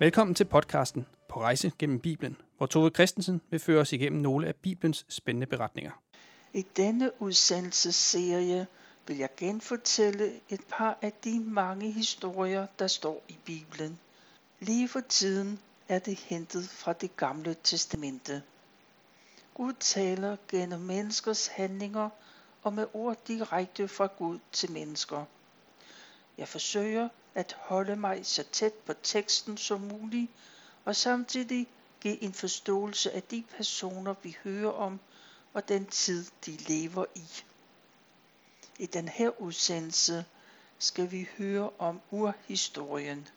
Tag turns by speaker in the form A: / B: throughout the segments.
A: Velkommen til podcasten På rejse gennem Bibelen, hvor Tove Christensen vil føre os igennem nogle af Bibelens spændende beretninger.
B: I denne udsendelsesserie vil jeg genfortælle et par af de mange historier, der står i Bibelen. Lige for tiden er det hentet fra det gamle testamente. Gud taler gennem menneskers handlinger og med ord direkte fra Gud til mennesker. Jeg forsøger at holde mig så tæt på teksten som muligt, og samtidig give en forståelse af de personer, vi hører om, og den tid, de lever i. I den her udsendelse skal vi høre om urhistorien.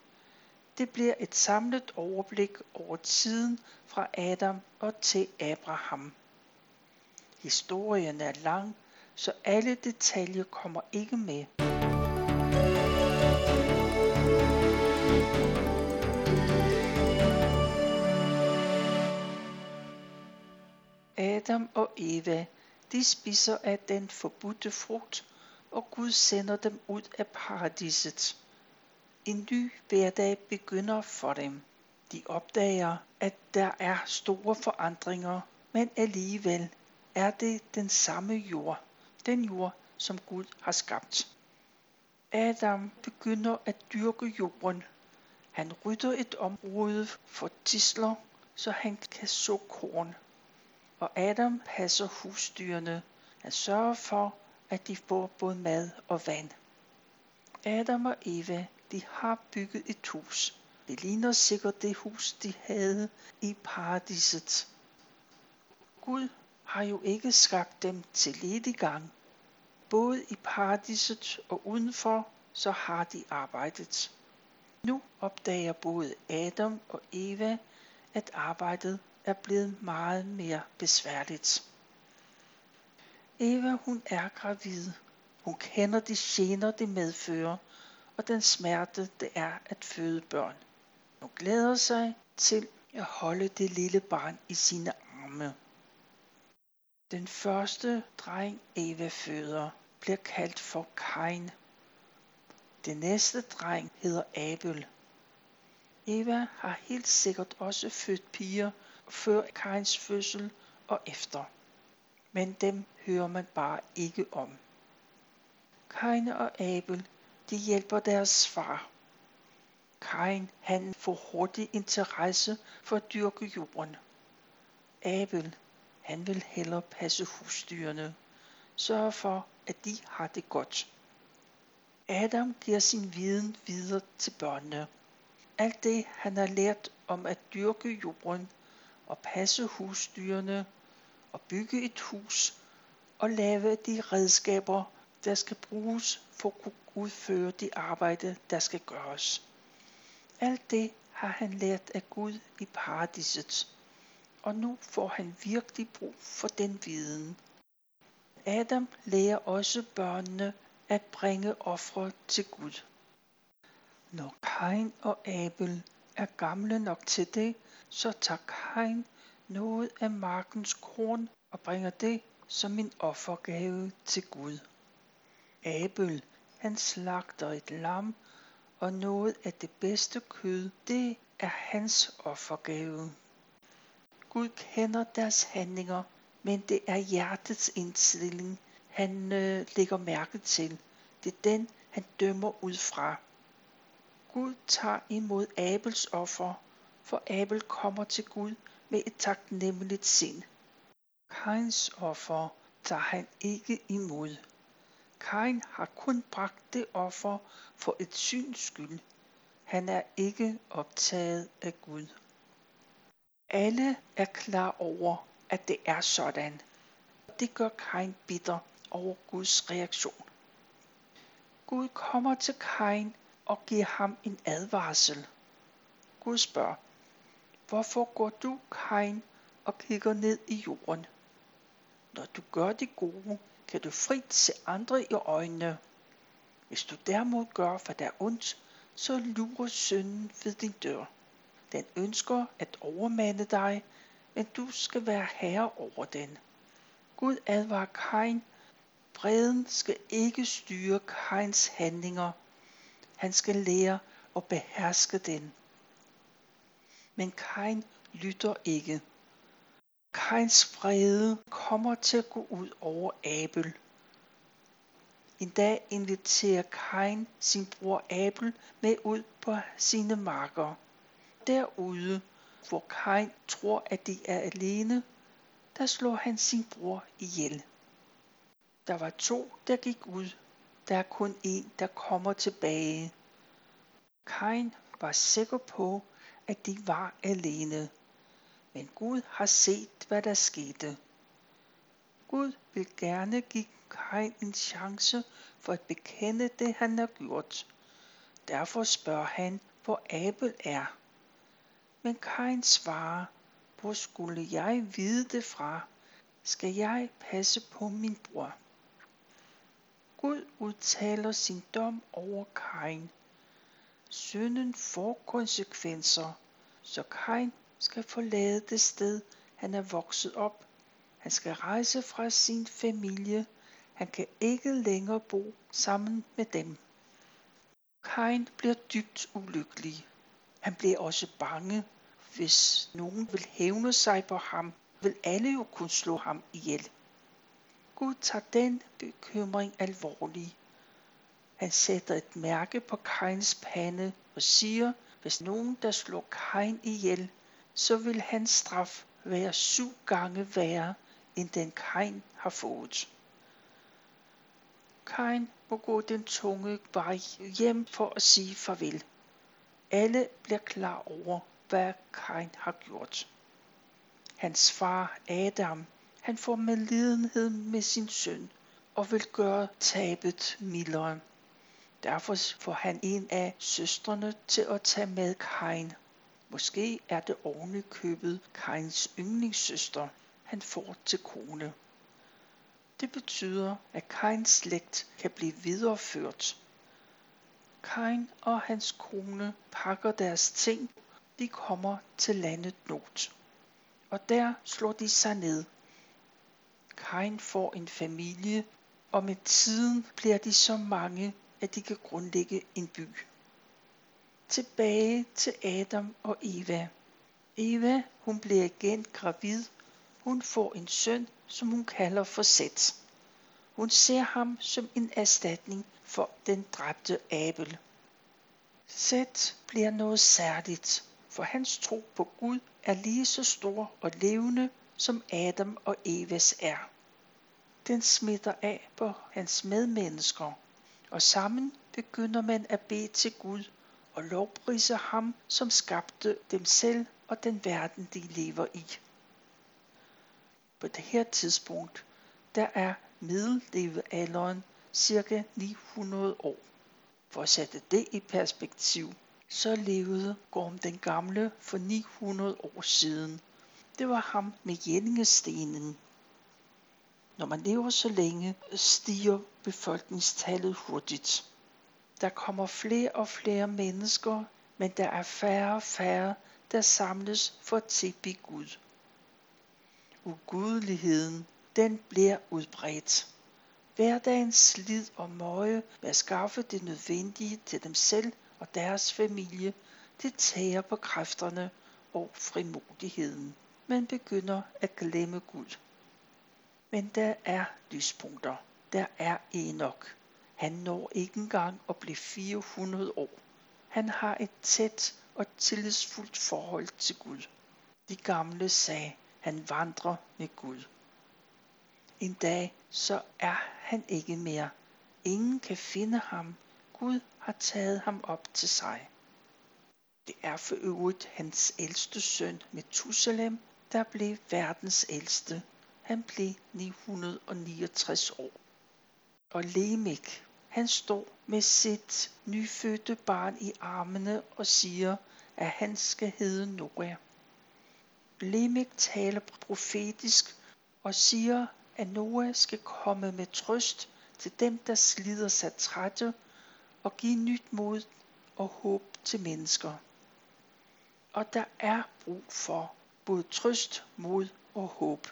B: Det bliver et samlet overblik over tiden fra Adam og til Abraham. Historien er lang, så alle detaljer kommer ikke med. Adam og Eva, de spiser af den forbudte frugt, og Gud sender dem ud af paradiset. En ny hverdag begynder for dem. De opdager, at der er store forandringer, men alligevel er det den samme jord, den jord, som Gud har skabt. Adam begynder at dyrke jorden. Han rydder et område for tisler, så han kan så korn og Adam passer husdyrene. Han sørger for, at de får både mad og vand. Adam og Eva, de har bygget et hus. Det ligner sikkert det hus, de havde i paradiset. Gud har jo ikke skabt dem til lediggang. Både i paradiset og udenfor, så har de arbejdet. Nu opdager både Adam og Eva, at arbejdet er blevet meget mere besværligt. Eva hun er gravid. Hun kender de gener, det medfører, og den smerte, det er at føde børn. Hun glæder sig til at holde det lille barn i sine arme. Den første dreng Eva føder bliver kaldt for Kain. Den næste dreng hedder Abel. Eva har helt sikkert også født piger, før Kains fødsel og efter. Men dem hører man bare ikke om. Kain og Abel, de hjælper deres far. Kain, han får hurtig interesse for at dyrke jorden. Abel, han vil hellere passe husdyrene, sørge for, at de har det godt. Adam giver sin viden videre til børnene. Alt det, han har lært om at dyrke jorden, og passe husdyrene og bygge et hus og lave de redskaber, der skal bruges for at kunne udføre det arbejde, der skal gøres. Alt det har han lært af Gud i paradiset, og nu får han virkelig brug for den viden. Adam lærer også børnene at bringe ofre til Gud. Når Kain og Abel er gamle nok til det, så tager Kain noget af markens korn og bringer det som en offergave til Gud. Abel, han slagter et lam, og noget af det bedste kød, det er hans offergave. Gud kender deres handlinger, men det er hjertets indstilling, han øh, lægger mærke til. Det er den, han dømmer ud fra. Gud tager imod Abels offer, for Abel kommer til Gud med et taknemmeligt sind. Kains offer tager han ikke imod. Kain har kun bragt det offer for et syns skyld. Han er ikke optaget af Gud. Alle er klar over, at det er sådan. Det gør Kain bitter over Guds reaktion. Gud kommer til Kain og giver ham en advarsel. Gud spørger, Hvorfor går du, Kain, og kigger ned i jorden? Når du gør det gode, kan du frit se andre i øjnene. Hvis du derimod gør, hvad der er ondt, så lurer synden ved din dør. Den ønsker at overmande dig, men du skal være herre over den. Gud advarer Kain. Breden skal ikke styre Kains handlinger. Han skal lære at beherske den. Men Kain lytter ikke. Kains vrede kommer til at gå ud over Abel. En dag inviterer Kain sin bror Abel med ud på sine marker. Derude, hvor Kain tror, at de er alene, der slår han sin bror ihjel. Der var to, der gik ud. Der er kun en, der kommer tilbage. Kain var sikker på, at de var alene. Men Gud har set, hvad der skete. Gud vil gerne give Kain en chance for at bekende det, han har gjort. Derfor spørger han, hvor Abel er. Men Kain svarer, hvor skulle jeg vide det fra? Skal jeg passe på min bror? Gud udtaler sin dom over Kain. Synden får konsekvenser, så Kain skal forlade det sted, han er vokset op. Han skal rejse fra sin familie. Han kan ikke længere bo sammen med dem. Kain bliver dybt ulykkelig. Han bliver også bange. Hvis nogen vil hævne sig på ham, vil alle jo kunne slå ham ihjel. Gud tager den bekymring alvorlig. Han sætter et mærke på Kains pande og siger, hvis nogen der slår Kain ihjel, så vil hans straf være syv gange værre, end den Kain har fået. Kain må gå den tunge vej hjem for at sige farvel. Alle bliver klar over, hvad Kain har gjort. Hans far Adam, han får medlidenhed med sin søn og vil gøre tabet mildere. Derfor får han en af søstrene til at tage med Kain. Måske er det oven købet Kains yndlingssøster, han får til kone. Det betyder, at Kains slægt kan blive videreført. Kain og hans kone pakker deres ting. De kommer til landet Not. Og der slår de sig ned. Kain får en familie, og med tiden bliver de så mange, at de kan grundlægge en by. Tilbage til Adam og Eva. Eva, hun bliver igen gravid. Hun får en søn, som hun kalder for Seth. Hun ser ham som en erstatning for den dræbte Abel. Seth bliver noget særligt, for hans tro på Gud er lige så stor og levende, som Adam og Evas er. Den smitter af på hans medmennesker, og sammen begynder man at bede til Gud og lovprise ham, som skabte dem selv og den verden, de lever i. På det her tidspunkt, der er middellevealderen cirka 900 år. For at sætte det i perspektiv, så levede Gorm den Gamle for 900 år siden. Det var ham med jællingestenen. Når man lever så længe, stiger befolkningstallet hurtigt. Der kommer flere og flere mennesker, men der er færre og færre, der samles for at tilbe Gud. Ugudeligheden, den bliver udbredt. Hverdagens slid og møje med at skaffe det nødvendige til dem selv og deres familie, det tager på kræfterne og frimodigheden. Man begynder at glemme Gud. Men der er lyspunkter. Der er Enoch. Han når ikke engang at blive 400 år. Han har et tæt og tillidsfuldt forhold til Gud. De gamle sagde, han vandrer med Gud. En dag så er han ikke mere. Ingen kan finde ham. Gud har taget ham op til sig. Det er for øvrigt hans ældste søn Methusalem, der blev verdens ældste. Han blev 969 år. Og Lemek, han står med sit nyfødte barn i armene og siger, at han skal hedde Noah. Lemek taler profetisk og siger, at Noah skal komme med trøst til dem, der slider sig trætte, og give nyt mod og håb til mennesker. Og der er brug for både trøst, mod og håb.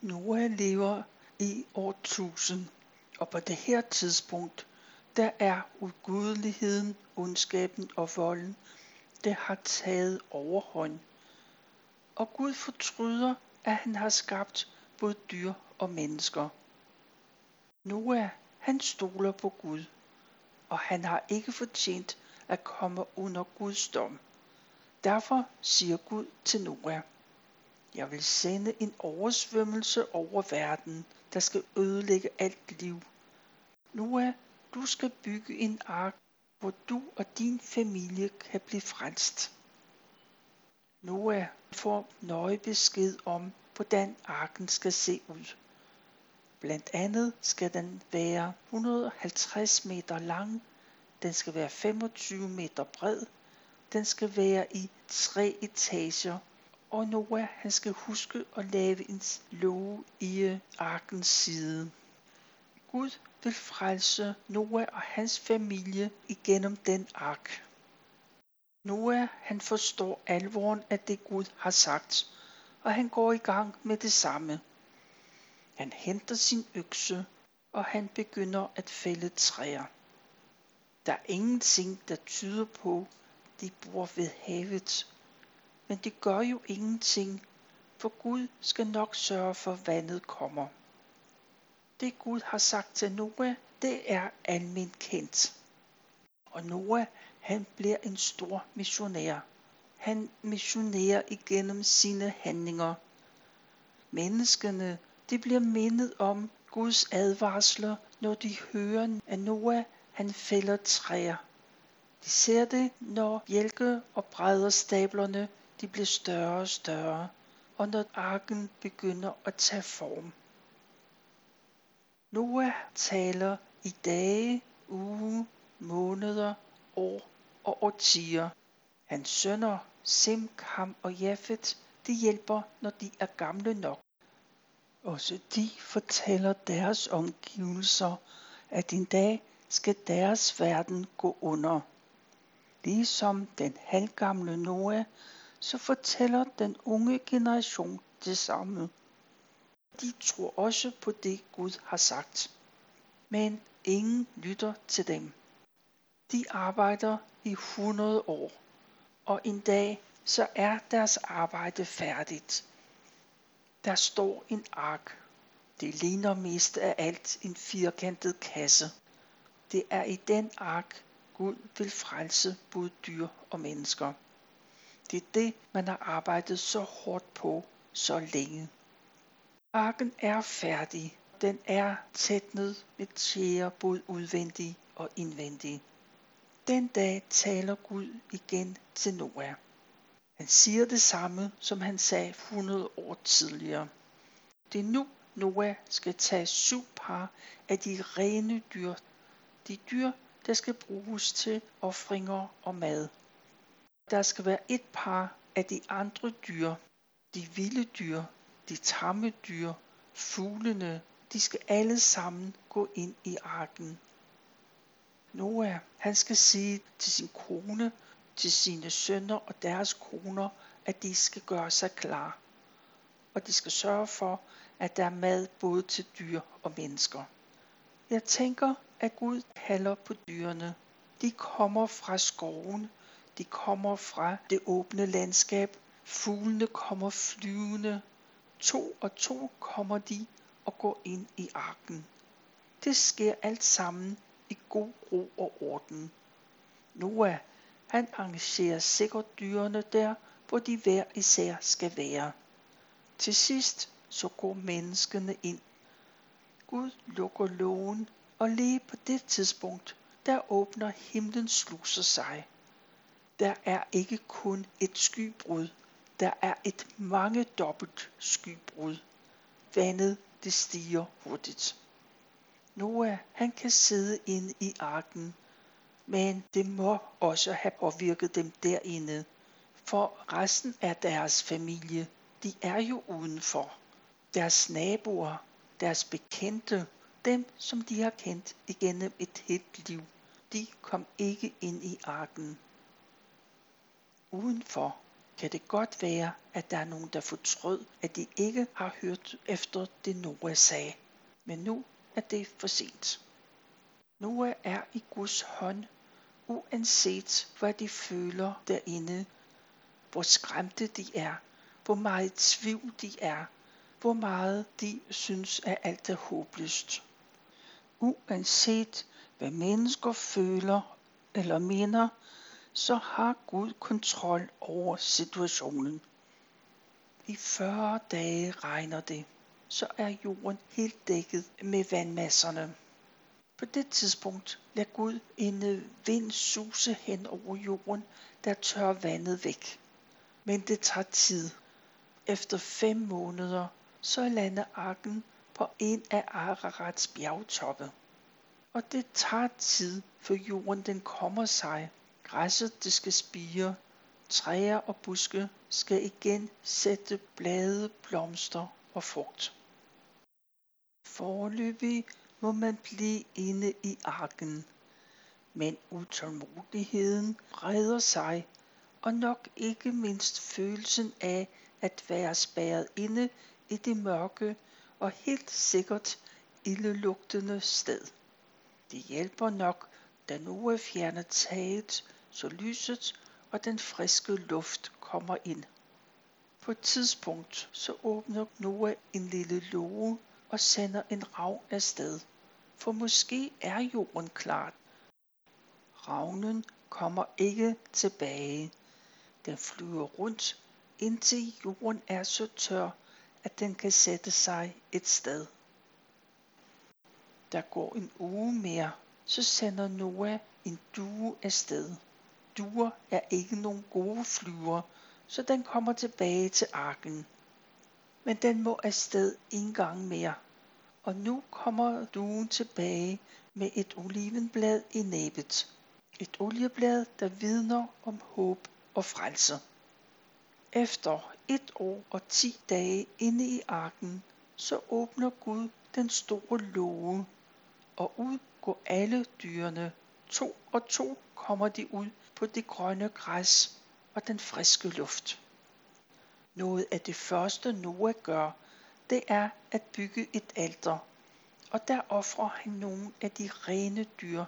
B: Noah lever i år 1000, og på det her tidspunkt, der er ugudeligheden, ondskaben og volden det har taget overhånd. Og Gud fortryder, at han har skabt både dyr og mennesker. Noah, han stoler på Gud, og han har ikke fortjent at komme under Guds dom. Derfor siger Gud til Noah, jeg vil sende en oversvømmelse over verden, der skal ødelægge alt liv. Noah, du skal bygge en ark, hvor du og din familie kan blive frelst. Noah får nøje besked om, hvordan arken skal se ud. Blandt andet skal den være 150 meter lang, den skal være 25 meter bred, den skal være i tre etager, og Noah han skal huske at lave en låge i øh, arkens side. Gud vil frelse Noah og hans familie igennem den ark. Noah han forstår alvoren af det Gud har sagt, og han går i gang med det samme. Han henter sin økse, og han begynder at fælde træer. Der er ingenting, der tyder på, de bor ved havet. Men det gør jo ingenting, for Gud skal nok sørge for, at vandet kommer. Det Gud har sagt til Noah, det er almindeligt kendt. Og Noah, han bliver en stor missionær. Han missionerer igennem sine handlinger. Menneskene, de bliver mindet om Guds advarsler, når de hører, at Noah han fælder træer. De ser det, når bjælke og brædderstablerne de bliver større og større, og når arken begynder at tage form. Noah taler i dage, uge, måneder, år og årtier. Hans sønner, Sim, Ham og Jafet, de hjælper, når de er gamle nok. Også de fortæller deres omgivelser, at en dag skal deres verden gå under. Ligesom den halvgamle Noah, så fortæller den unge generation det samme. De tror også på det Gud har sagt. Men ingen lytter til dem. De arbejder i 100 år, og en dag så er deres arbejde færdigt. Der står en ark. Det ligner mest af alt en firkantet kasse. Det er i den ark, Gud vil frelse både dyr og mennesker. Det er det, man har arbejdet så hårdt på så længe. Arken er færdig. Den er tætnet med tjære både udvendig og indvendig. Den dag taler Gud igen til Noah. Han siger det samme, som han sagde 100 år tidligere. Det er nu, Noah skal tage syv par af de rene dyr. De dyr, der skal bruges til offringer og mad. Der skal være et par af de andre dyr, de vilde dyr, de tamme dyr, fuglene, de skal alle sammen gå ind i arken. Noah, han skal sige til sin kone, til sine sønner og deres koner, at de skal gøre sig klar. Og de skal sørge for, at der er mad både til dyr og mennesker. Jeg tænker, at Gud kalder på dyrene. De kommer fra skoven, de kommer fra det åbne landskab. Fuglene kommer flyvende. To og to kommer de og går ind i arken. Det sker alt sammen i god ro og orden. Noah, han arrangerer sikkert dyrene der, hvor de hver især skal være. Til sidst så går menneskene ind. Gud lukker lågen, og lige på det tidspunkt, der åbner himlens sluser sig. Der er ikke kun et skybrud, der er et mange dobbelt skybrud. Vandet det stiger hurtigt. Noah han kan sidde inde i arken, men det må også have påvirket dem derinde, for resten af deres familie, de er jo udenfor. Deres naboer, deres bekendte, dem som de har kendt igennem et helt liv, de kom ikke ind i arken. Udenfor kan det godt være, at der er nogen, der fortrød, at de ikke har hørt efter det Noah sagde. Men nu er det for sent. Noah er i Guds hånd. uanset hvad de føler derinde, hvor skræmte de er, hvor meget tvivl de er, hvor meget de synes, at alt er håbløst. Uanset hvad mennesker føler eller mener, så har Gud kontrol over situationen. I 40 dage regner det, så er jorden helt dækket med vandmasserne. På det tidspunkt lader Gud en vind suse hen over jorden, der tør vandet væk. Men det tager tid. Efter fem måneder, så lander arken på en af Ararats bjergtoppe. Og det tager tid, for jorden den kommer sig. Græsset det skal spire, træer og buske skal igen sætte blade, blomster og frugt. Forløbig må man blive inde i arken, men utålmodigheden breder sig, og nok ikke mindst følelsen af at være spærret inde i det mørke og helt sikkert ildelugtende sted. Det hjælper nok, da Noah fjerner taget, så lyset og den friske luft kommer ind. På et tidspunkt så åbner Noah en lille låge og sender en rav afsted, for måske er jorden klar. Ravnen kommer ikke tilbage. Den flyver rundt, indtil jorden er så tør, at den kan sætte sig et sted. Der går en uge mere, så sender Noah en due afsted. Duer er ikke nogen gode flyver, så den kommer tilbage til arken. Men den må afsted en gang mere. Og nu kommer duen tilbage med et olivenblad i næbet. Et olieblad, der vidner om håb og frelse. Efter et år og ti dage inde i arken, så åbner Gud den store låge, og ud går alle dyrene. To og to kommer de ud på det grønne græs og den friske luft. Noget af det første Noah gør, det er at bygge et alter, og der offrer han nogle af de rene dyr.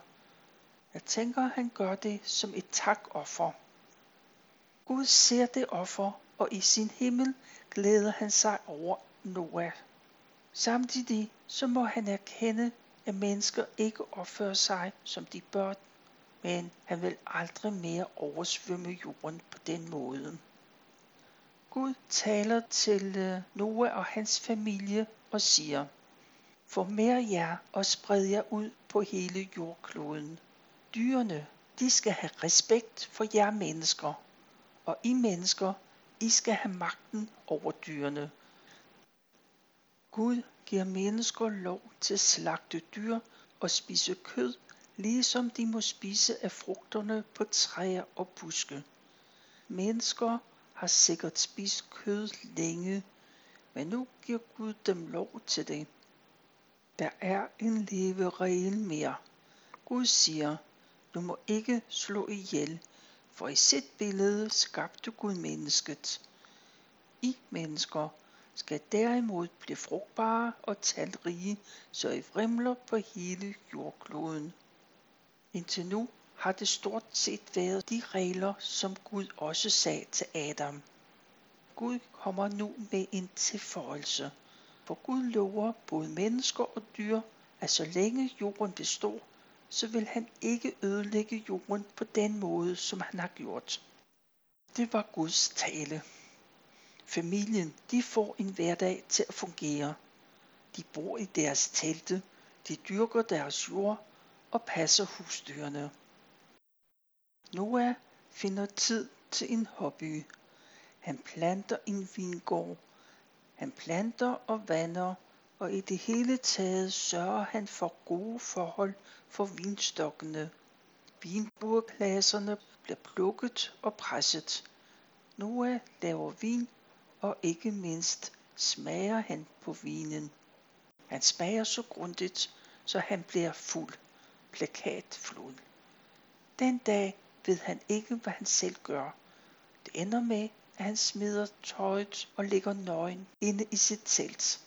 B: Jeg tænker, han gør det som et takoffer. Gud ser det offer, og i sin himmel glæder han sig over Noah. Samtidig så må han erkende, at mennesker ikke opfører sig, som de bør, men han vil aldrig mere oversvømme jorden på den måde. Gud taler til øh, Noah og hans familie og siger, Former jer og spred jer ud på hele jordkloden. Dyrene, de skal have respekt for jer mennesker, og I mennesker, I skal have magten over dyrene. Gud giver mennesker lov til at slagte dyr og spise kød, ligesom de må spise af frugterne på træer og buske. Mennesker har sikkert spist kød længe, men nu giver Gud dem lov til det. Der er en leveregel mere. Gud siger, du må ikke slå ihjel, for i sit billede skabte Gud mennesket. I mennesker skal derimod blive frugtbare og talrige, så I vrimler på hele jordkloden. Indtil nu har det stort set været de regler, som Gud også sagde til Adam. Gud kommer nu med en tilføjelse, for Gud lover både mennesker og dyr, at så længe jorden består, så vil han ikke ødelægge jorden på den måde, som han har gjort. Det var Guds tale. Familien, de får en hverdag til at fungere. De bor i deres telte, de dyrker deres jord og passer husdyrene. Noah finder tid til en hobby. Han planter en vingård. Han planter og vander, og i det hele taget sørger han for gode forhold for vinstokkene. Vinburglaserne bliver plukket og presset. Noah laver vin, og ikke mindst smager han på vinen. Han smager så grundigt, så han bliver fuld. Plakatflod. Den dag ved han ikke, hvad han selv gør. Det ender med, at han smider tøjet og ligger nøgen inde i sit telt.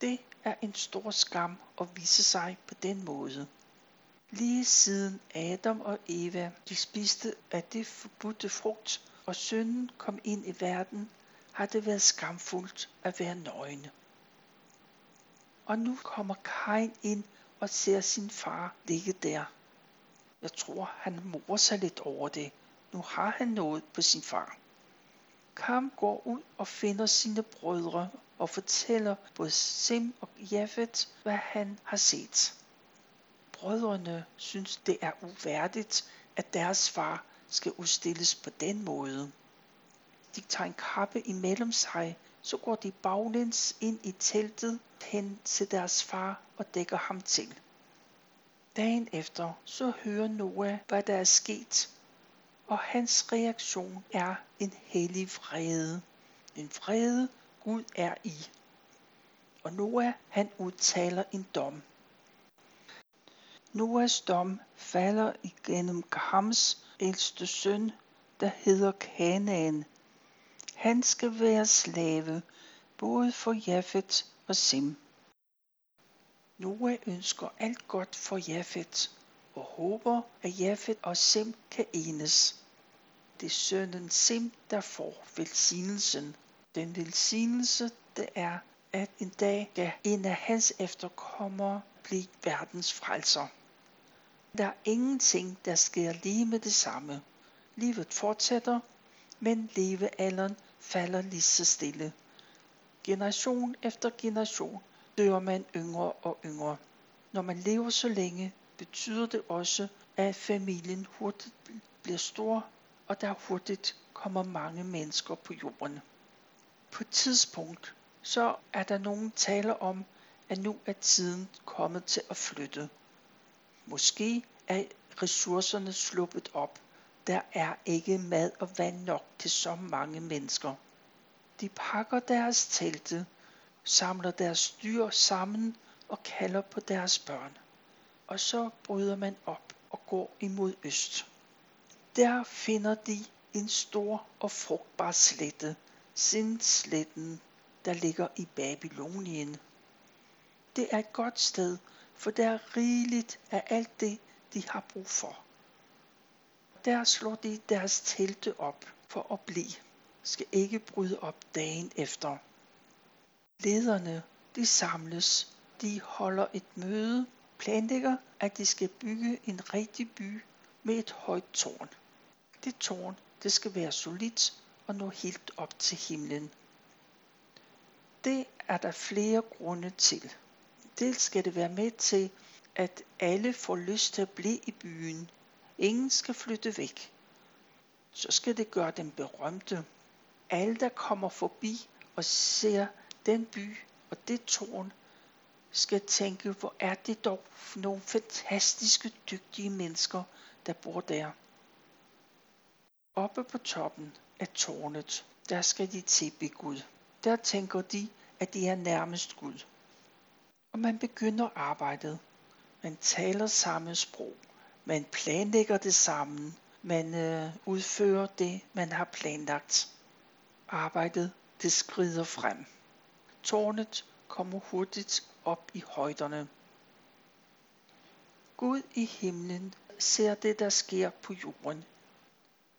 B: Det er en stor skam at vise sig på den måde. Lige siden Adam og Eva de spiste af det forbudte frugt, og synden kom ind i verden, har det været skamfuldt at være nøgne. Og nu kommer Kain ind og ser sin far ligge der. Jeg tror, han morer sig lidt over det. Nu har han noget på sin far. Kam går ud og finder sine brødre og fortæller både Sim og Jafet, hvad han har set. Brødrene synes, det er uværdigt, at deres far skal udstilles på den måde. De tager en kappe imellem sig, så går de baglæns ind i teltet hen til deres far og dækker ham til. Dagen efter så hører Noah, hvad der er sket, og hans reaktion er en hellig vrede. En vrede Gud er i. Og Noah, han udtaler en dom. Noahs dom falder igennem Kams ældste søn, der hedder Kanaan. Han skal være slave, både for Jafet og Sim. Noah ønsker alt godt for Jafet og håber, at Jafet og Sim kan enes. Det er sønnen Sim, der får velsignelsen. Den velsignelse, det er, at en dag skal en af hans efterkommere blive verdens frelser. Der er ingenting, der sker lige med det samme. Livet fortsætter, men levealderen falder lige så stille. Generation efter generation dør man yngre og yngre. Når man lever så længe, betyder det også, at familien hurtigt bliver stor, og der hurtigt kommer mange mennesker på jorden. På et tidspunkt, så er der nogen taler om, at nu er tiden kommet til at flytte. Måske er ressourcerne sluppet op. Der er ikke mad og vand nok til så mange mennesker. De pakker deres telte, samler deres dyr sammen og kalder på deres børn. Og så bryder man op og går imod øst. Der finder de en stor og frugtbar slette, Sindsletten, der ligger i Babylonien. Det er et godt sted, for der er rigeligt af alt det, de har brug for. Der slår de deres telte op for at blive, skal ikke bryde op dagen efter. Lederne, de samles, de holder et møde, planlægger, at de skal bygge en rigtig by med et højt tårn. Det tårn, det skal være solidt og nå helt op til himlen. Det er der flere grunde til. Dels skal det være med til, at alle får lyst til at blive i byen. Ingen skal flytte væk. Så skal det gøre dem berømte. Alle, der kommer forbi og ser den by og det tårn, skal tænke, hvor er det dog nogle fantastiske, dygtige mennesker, der bor der. Oppe på toppen af tårnet, der skal de tilbe Gud. Der tænker de, at de er nærmest Gud. Og man begynder arbejdet. Man taler samme sprog. Man planlægger det sammen. Man øh, udfører det, man har planlagt. Arbejdet, det skrider frem. Tårnet kommer hurtigt op i højderne. Gud i himlen ser det, der sker på jorden.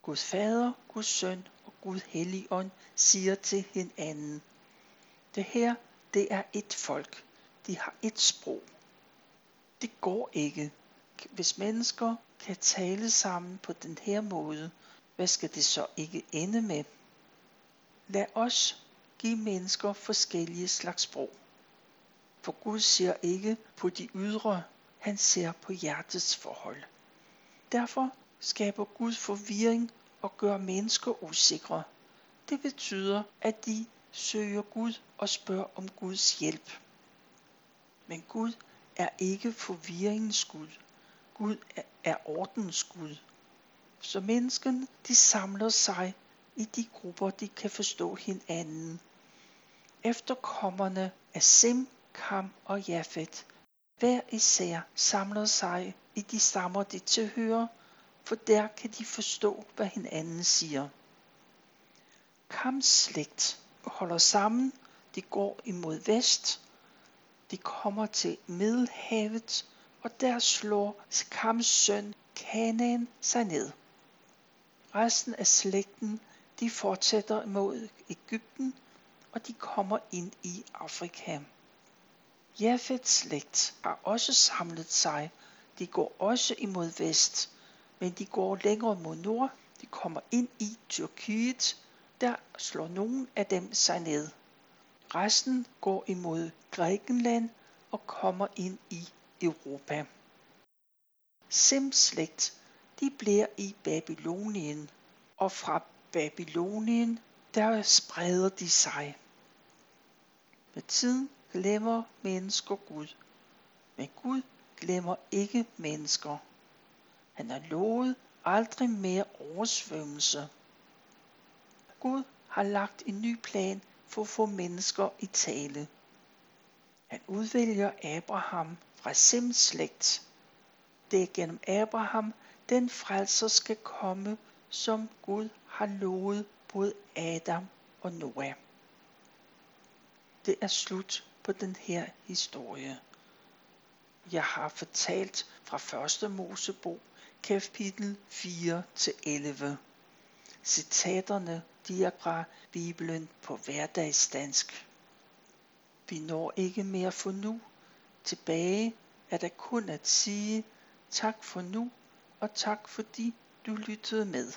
B: Gud Fader, Gud Søn og Gud Helligånd siger til hinanden. Det her, det er et folk. De har et sprog. Det går ikke. Hvis mennesker kan tale sammen på den her måde, hvad skal det så ikke ende med? Lad os give mennesker forskellige slags sprog. For Gud ser ikke på de ydre, han ser på hjertets forhold. Derfor skaber Gud forvirring og gør mennesker usikre. Det betyder, at de søger Gud og spørger om Guds hjælp. Men Gud er ikke forvirringens Gud. Gud er ordens Gud. Så mennesken, de samler sig i de grupper, de kan forstå hinanden. Efterkommerne af Sim, Kam og Jafet, hver især samler sig i de stammer, de tilhører, for der kan de forstå, hvad hinanden siger. Kams slægt holder sammen, de går imod vest, de kommer til Middelhavet og der slår Kams søn Kanan sig ned. Resten af slægten de fortsætter mod Ægypten, og de kommer ind i Afrika. Jafets slægt har også samlet sig. De går også imod vest, men de går længere mod nord. De kommer ind i Tyrkiet. Der slår nogen af dem sig ned. Resten går imod Grækenland og kommer ind i Europa. Sems slægt, de bliver i Babylonien, og fra Babylonien, der spreder de sig. Med tiden glemmer mennesker Gud, men Gud glemmer ikke mennesker. Han har lovet aldrig mere oversvømmelse. Gud har lagt en ny plan for at få mennesker i tale. Han udvælger Abraham fra Sims slægt. Det er gennem Abraham, den frelser skal komme, som Gud har lovet både Adam og Noah. Det er slut på den her historie. Jeg har fortalt fra 1. Mosebog, kapitel 4 til 11. Citaterne de er fra Bibelen på hverdagsdansk. Vi når ikke mere for nu. Tilbage er der kun at sige tak for nu, og tak fordi du lyttede med.